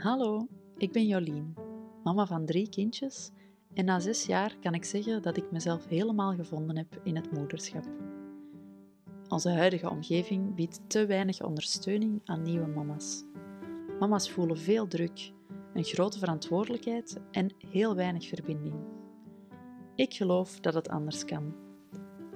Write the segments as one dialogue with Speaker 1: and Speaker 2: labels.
Speaker 1: Hallo, ik ben Jolien, mama van drie kindjes en na zes jaar kan ik zeggen dat ik mezelf helemaal gevonden heb in het moederschap. Onze huidige omgeving biedt te weinig ondersteuning aan nieuwe mama's. Mama's voelen veel druk, een grote verantwoordelijkheid en heel weinig verbinding. Ik geloof dat het anders kan.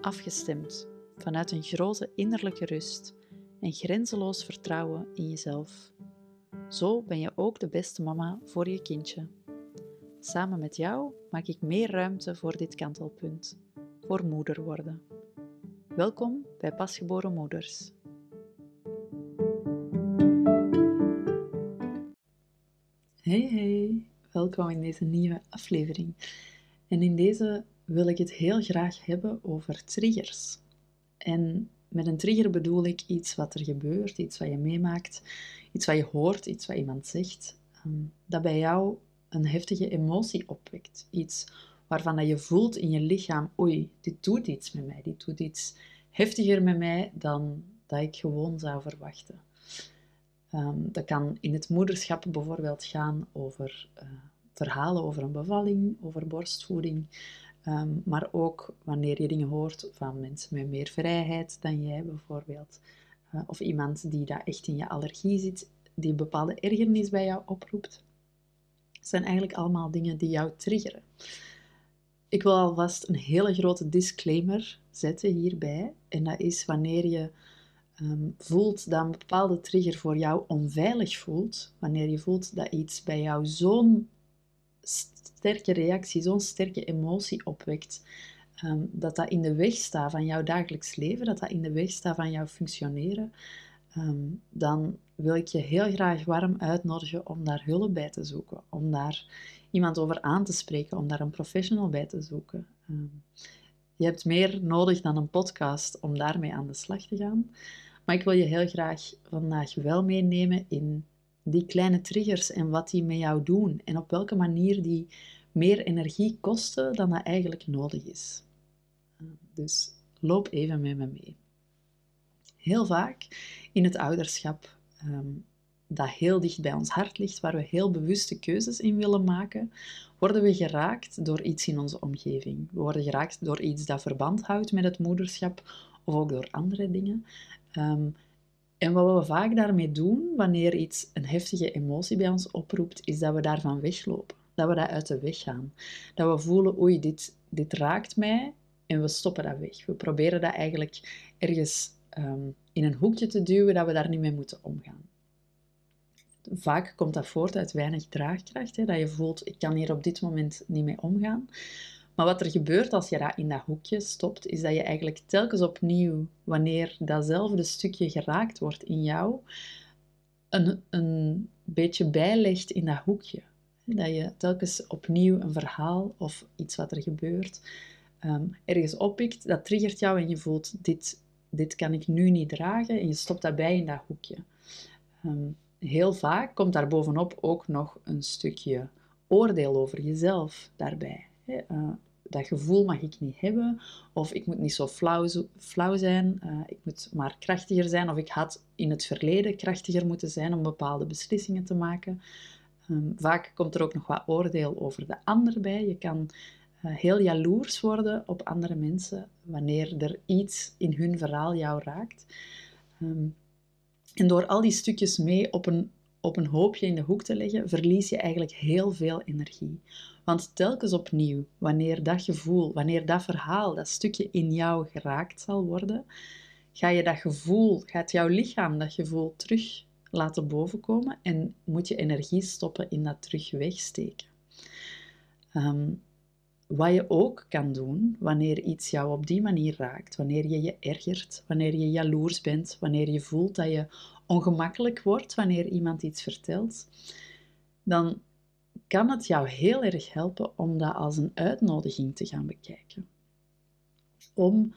Speaker 1: Afgestemd, vanuit een grote innerlijke rust en grenzeloos vertrouwen in jezelf. Zo ben je ook de beste mama voor je kindje. Samen met jou maak ik meer ruimte voor dit kantelpunt, voor moeder worden. Welkom bij Pasgeboren Moeders. Hey hey, welkom in deze nieuwe aflevering. En in deze wil ik het heel graag hebben over triggers. En met een trigger bedoel ik iets wat er gebeurt, iets wat je meemaakt, iets wat je hoort, iets wat iemand zegt, ehm, dat bij jou een heftige emotie opwekt. Iets waarvan dat je voelt in je lichaam, oei, dit doet iets met mij, dit doet iets heftiger met mij dan dat ik gewoon zou verwachten. Um, dat kan in het moederschap bijvoorbeeld gaan over uh, verhalen over een bevalling, over borstvoeding, um, maar ook wanneer je dingen hoort van mensen met meer vrijheid dan jij bijvoorbeeld. Uh, of iemand die daar echt in je allergie zit, die een bepaalde ergernis bij jou oproept. Het zijn eigenlijk allemaal dingen die jou triggeren. Ik wil alvast een hele grote disclaimer zetten hierbij. En dat is wanneer je um, voelt dat een bepaalde trigger voor jou onveilig voelt, wanneer je voelt dat iets bij jou zo'n sterke reactie, zo'n sterke emotie opwekt, um, dat dat in de weg staat van jouw dagelijks leven, dat dat in de weg staat van jouw functioneren, um, dan wil ik je heel graag warm uitnodigen om daar hulp bij te zoeken, om daar iemand over aan te spreken, om daar een professional bij te zoeken. Um, je hebt meer nodig dan een podcast om daarmee aan de slag te gaan. Maar ik wil je heel graag vandaag wel meenemen in die kleine triggers en wat die met jou doen en op welke manier die meer energie kosten dan dat eigenlijk nodig is. Ehm, dus loop even met me mee. Heel vaak in het ouderschap, um, dat heel dicht bij ons hart ligt, waar we heel bewuste keuzes in willen maken, worden we geraakt door iets in onze omgeving. We worden geraakt door iets dat verband houdt met het moederschap of ook door andere dingen. Um, en wat we vaak daarmee doen, wanneer iets een heftige emotie bij ons oproept, is dat we daarvan weglopen. Dat we dat uit de weg gaan. Dat we voelen, oei, dit, dit raakt mij en we stoppen dat weg. We proberen dat eigenlijk ergens ehm, in een hoekje te duwen, dat we daar niet mee moeten omgaan. Vaak komt dat voort uit weinig draagkracht, hè, dat je voelt, ik kan hier op dit moment niet mee omgaan. Maar wat er gebeurt als je dat in dat hoekje stopt, is dat je eigenlijk telkens opnieuw, wanneer datzelfde stukje geraakt wordt in jou, een, een beetje bijlegt in dat hoekje. Dat je telkens opnieuw een verhaal of iets wat er gebeurt um, ergens oppikt, dat triggert jou en je voelt, dit, dit kan ik nu niet dragen en je stopt dat bij in dat hoekje. Um, heel vaak komt daar bovenop ook nog een stukje oordeel over jezelf daarbij. Uh, dat gevoel mag ik niet hebben, of ik moet niet zo flauw, flauw zijn, uh, ik moet maar krachtiger zijn, of ik had in het verleden krachtiger moeten zijn om bepaalde beslissingen te maken. Um, vaak komt er ook nog wat oordeel over de ander bij. Je kan uh, heel jaloers worden op andere mensen wanneer er iets in hun verhaal jou raakt. Um, en door al die stukjes mee op een op een hoopje in de hoek te leggen, verlies je eigenlijk heel veel energie. Want telkens opnieuw, wanneer dat gevoel, wanneer dat verhaal, dat stukje in jou geraakt zal worden, ga je dat gevoel, gaat jouw lichaam dat gevoel terug laten bovenkomen en moet je energie stoppen in dat terug wegsteken. Um, wat je ook kan doen wanneer iets jou op die manier raakt, wanneer je je ergert, wanneer je jaloers bent, wanneer je voelt dat je ongemakkelijk wordt wanneer iemand iets vertelt, dan kan het jou heel erg helpen om dat als een uitnodiging te gaan bekijken. Om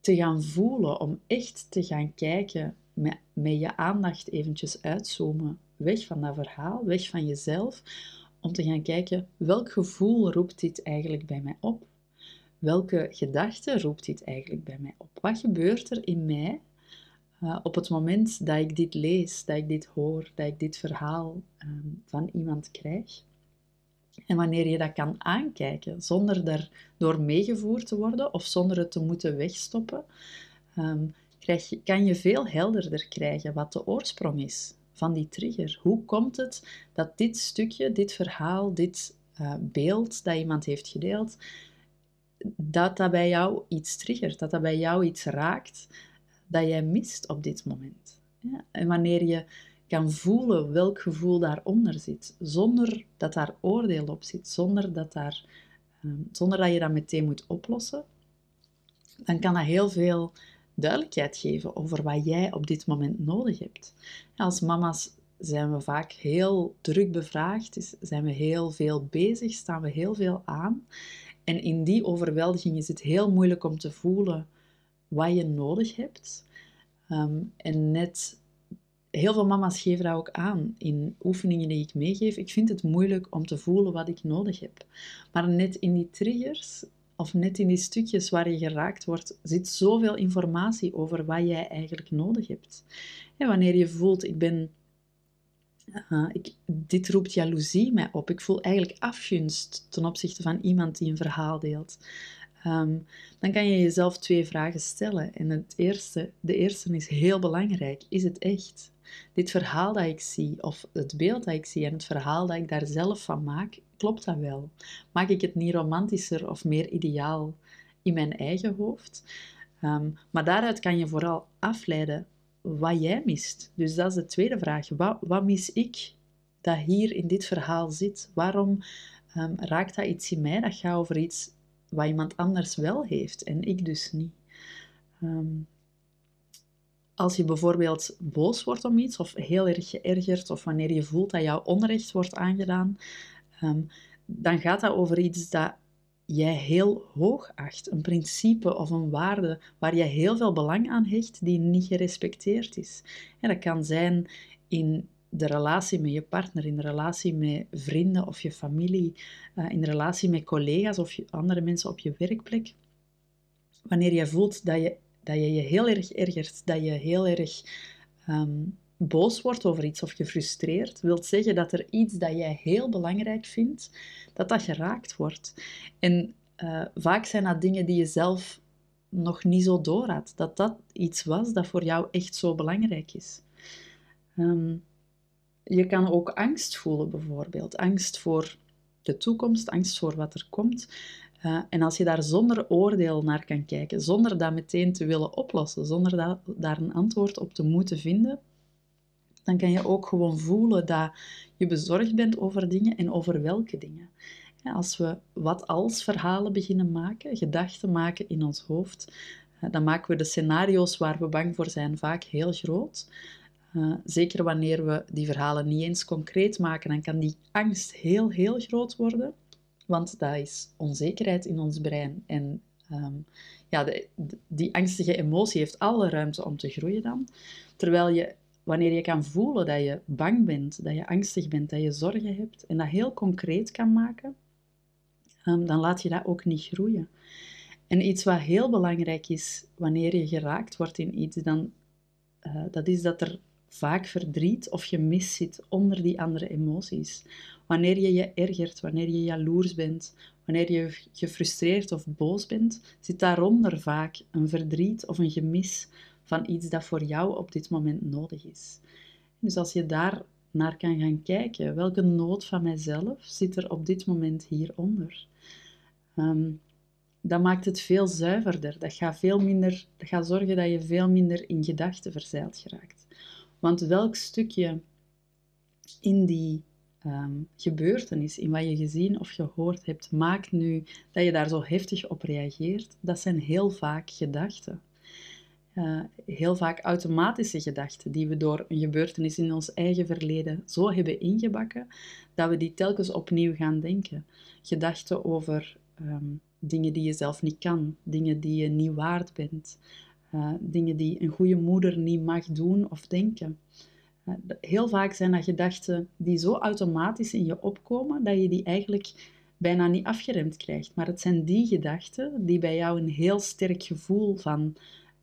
Speaker 1: te gaan voelen, om echt te gaan kijken, met, met je aandacht eventjes uitzoomen, weg van dat verhaal, weg van jezelf, om te gaan kijken welk gevoel roept dit eigenlijk bij mij op? Welke gedachte roept dit eigenlijk bij mij op? Wat gebeurt er in mij uh, op het moment dat ik dit lees, dat ik dit hoor, dat ik dit verhaal um, van iemand krijg, en wanneer je dat kan aankijken zonder daardoor meegevoerd te worden of zonder het te moeten wegstoppen, um, krijg je, kan je veel helderder krijgen wat de oorsprong is van die trigger. Hoe komt het dat dit stukje, dit verhaal, dit uh, beeld dat iemand heeft gedeeld, dat dat bij jou iets triggert, dat dat bij jou iets raakt dat jij mist op dit moment. Ja? En wanneer je kan voelen welk gevoel daaronder zit, zonder dat daar oordeel op zit, zonder dat, daar, um, zonder dat je dat meteen moet oplossen, dan kan dat heel veel duidelijkheid geven over wat jij op dit moment nodig hebt. Als mama's zijn we vaak heel druk bevraagd, zijn we heel veel bezig, staan we heel veel aan. En in die overweldiging is het heel moeilijk om te voelen wat je nodig hebt. Ehm, en net heel veel mama's geven dat ook aan in oefeningen die ik meegeef. Ik vind het moeilijk om te voelen wat ik nodig heb. Maar net in die triggers of net in die stukjes waar je geraakt wordt, zit zoveel informatie over wat jij eigenlijk nodig hebt. En wanneer je voelt, ik ben, uh, ik, dit roept jaloezie mij op, ik voel eigenlijk afgunst ten opzichte van iemand die een verhaal deelt. Um, dan kan je jezelf twee vragen stellen. En het eerste, de eerste is heel belangrijk. Is het echt? Dit verhaal dat ik zie, of het beeld dat ik zie en het verhaal dat ik daar zelf van maak, klopt dat wel? Maak ik het niet romantischer of meer ideaal in mijn eigen hoofd? Um, maar daaruit kan je vooral afleiden wat jij mist. Dus dat is de tweede vraag. Wat, wat mis ik dat hier in dit verhaal zit? Waarom um, raakt dat iets in mij dat gaat over iets wat iemand anders wel heeft en ik dus niet? Um, als je bijvoorbeeld boos wordt om iets of heel erg geërgerd of wanneer je voelt dat jouw onrecht wordt aangedaan, Ehm, dan gaat dat over iets dat jij heel hoog acht. Een principe of een waarde waar je heel veel belang aan hecht, die niet gerespecteerd is. En dat kan zijn in de relatie met je partner, in de relatie met vrienden of je familie, uh, in de relatie met collega's of andere mensen op je werkplek. Wanneer je voelt dat je, dat je je heel erg ergert, dat je heel erg ehm, boos wordt over iets of gefrustreerd, wil zeggen dat er iets dat jij heel belangrijk vindt, dat dat geraakt wordt. En uh, vaak zijn dat dingen die je zelf nog niet zo door had, dat dat iets was dat voor jou echt zo belangrijk is. Um, je kan ook angst voelen, bijvoorbeeld. Angst voor de toekomst, angst voor wat er komt. Uh, en als je daar zonder oordeel naar kan kijken, zonder dat meteen te willen oplossen, zonder dat, daar een antwoord op te moeten vinden, dan kan je ook gewoon voelen dat je bezorgd bent over dingen en over welke dingen. Als we wat als verhalen beginnen maken, gedachten maken in ons hoofd, eh, dan maken we de scenario's waar we bang voor zijn vaak heel groot. Uh, zeker wanneer we die verhalen niet eens concreet maken, dan kan die angst heel, heel groot worden. Want dat is onzekerheid in ons brein. En um, ja, die angstige emotie heeft alle ruimte om te groeien dan. Terwijl je wanneer je kan voelen dat je bang bent, dat je angstig bent, dat je zorgen hebt en dat heel concreet kan maken, ehm, dan laat je dat ook niet groeien. En iets wat heel belangrijk is wanneer je geraakt wordt in iets, dan, uh, dat is dat er vaak verdriet of gemis zit onder die andere emoties. Wanneer je je ergert, wanneer je jaloers bent, wanneer je gefrustreerd of boos bent, zit daaronder vaak een verdriet of een gemis van iets dat voor jou op dit moment nodig is. Dus als je daar naar kan gaan kijken, welke nood van mijzelf zit er op dit moment hieronder? Um, dat maakt het veel zuiverder. Dat gaat, veel minder, dat gaat zorgen dat je veel minder in gedachten verzeild geraakt. Want welk stukje in die um, gebeurtenis, in wat je gezien of gehoord hebt, maakt nu dat je daar zo heftig op reageert, dat zijn heel vaak gedachten. Uh, heel vaak automatische gedachten die we door een gebeurtenis in ons eigen verleden zo hebben ingebakken, dat we die telkens opnieuw gaan denken. Gedachten over um, dingen die je zelf niet kan, dingen die je niet waard bent, uh, dingen die een goede moeder niet mag doen of denken. Uh, heel vaak zijn dat gedachten die zo automatisch in je opkomen dat je die eigenlijk bijna niet afgeremd krijgt. Maar het zijn die gedachten die bij jou een heel sterk gevoel van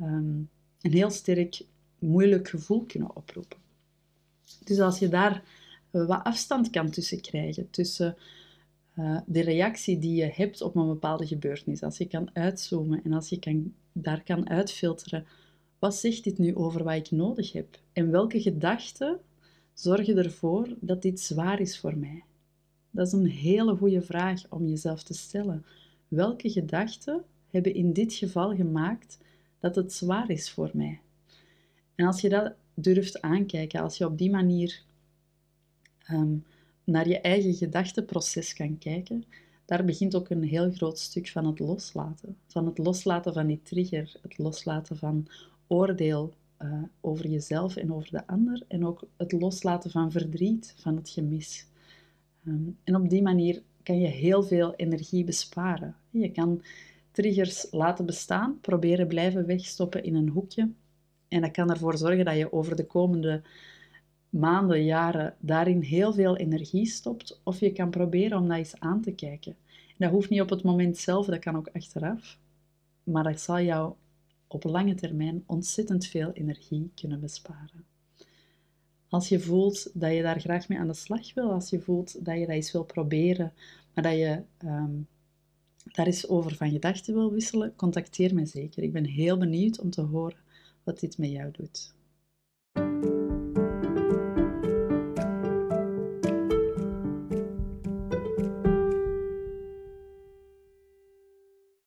Speaker 1: um, een heel sterk moeilijk gevoel kunnen oproepen. Dus als je daar wat afstand kan tussen krijgen, tussen de reactie die je hebt op een bepaalde gebeurtenis, als je kan uitzoomen en als je kan, daar kan uitfilteren, wat zegt dit nu over wat ik nodig heb? En welke gedachten zorgen ervoor dat dit zwaar is voor mij? Dat is een hele goede vraag om jezelf te stellen. Welke gedachten hebben in dit geval gemaakt dat het zwaar is voor mij? En als je dat durft aankijken, als je op die manier ehm, naar je eigen gedachteproces kan kijken, daar begint ook een heel groot stuk van het loslaten. Van het loslaten van die trigger, het loslaten van oordeel uh, over jezelf en over de ander, en ook het loslaten van verdriet, van het gemis. Um, en op die manier kan je heel veel energie besparen. Je kan triggers laten bestaan, proberen blijven wegstoppen in een hoekje. En dat kan ervoor zorgen dat je over de komende maanden, jaren daarin heel veel energie stopt. Of je kan proberen om dat eens aan te kijken. dat hoeft niet op het moment zelf, dat kan ook achteraf. Maar dat zal jou op lange termijn ontzettend veel energie kunnen besparen. Als je voelt dat je daar graag mee aan de slag wil, als je voelt dat je dat eens wil proberen, maar dat je um, daar eens over van gedachten wil wisselen, contacteer me zeker. Ik ben heel benieuwd om te horen wat dit met jou doet.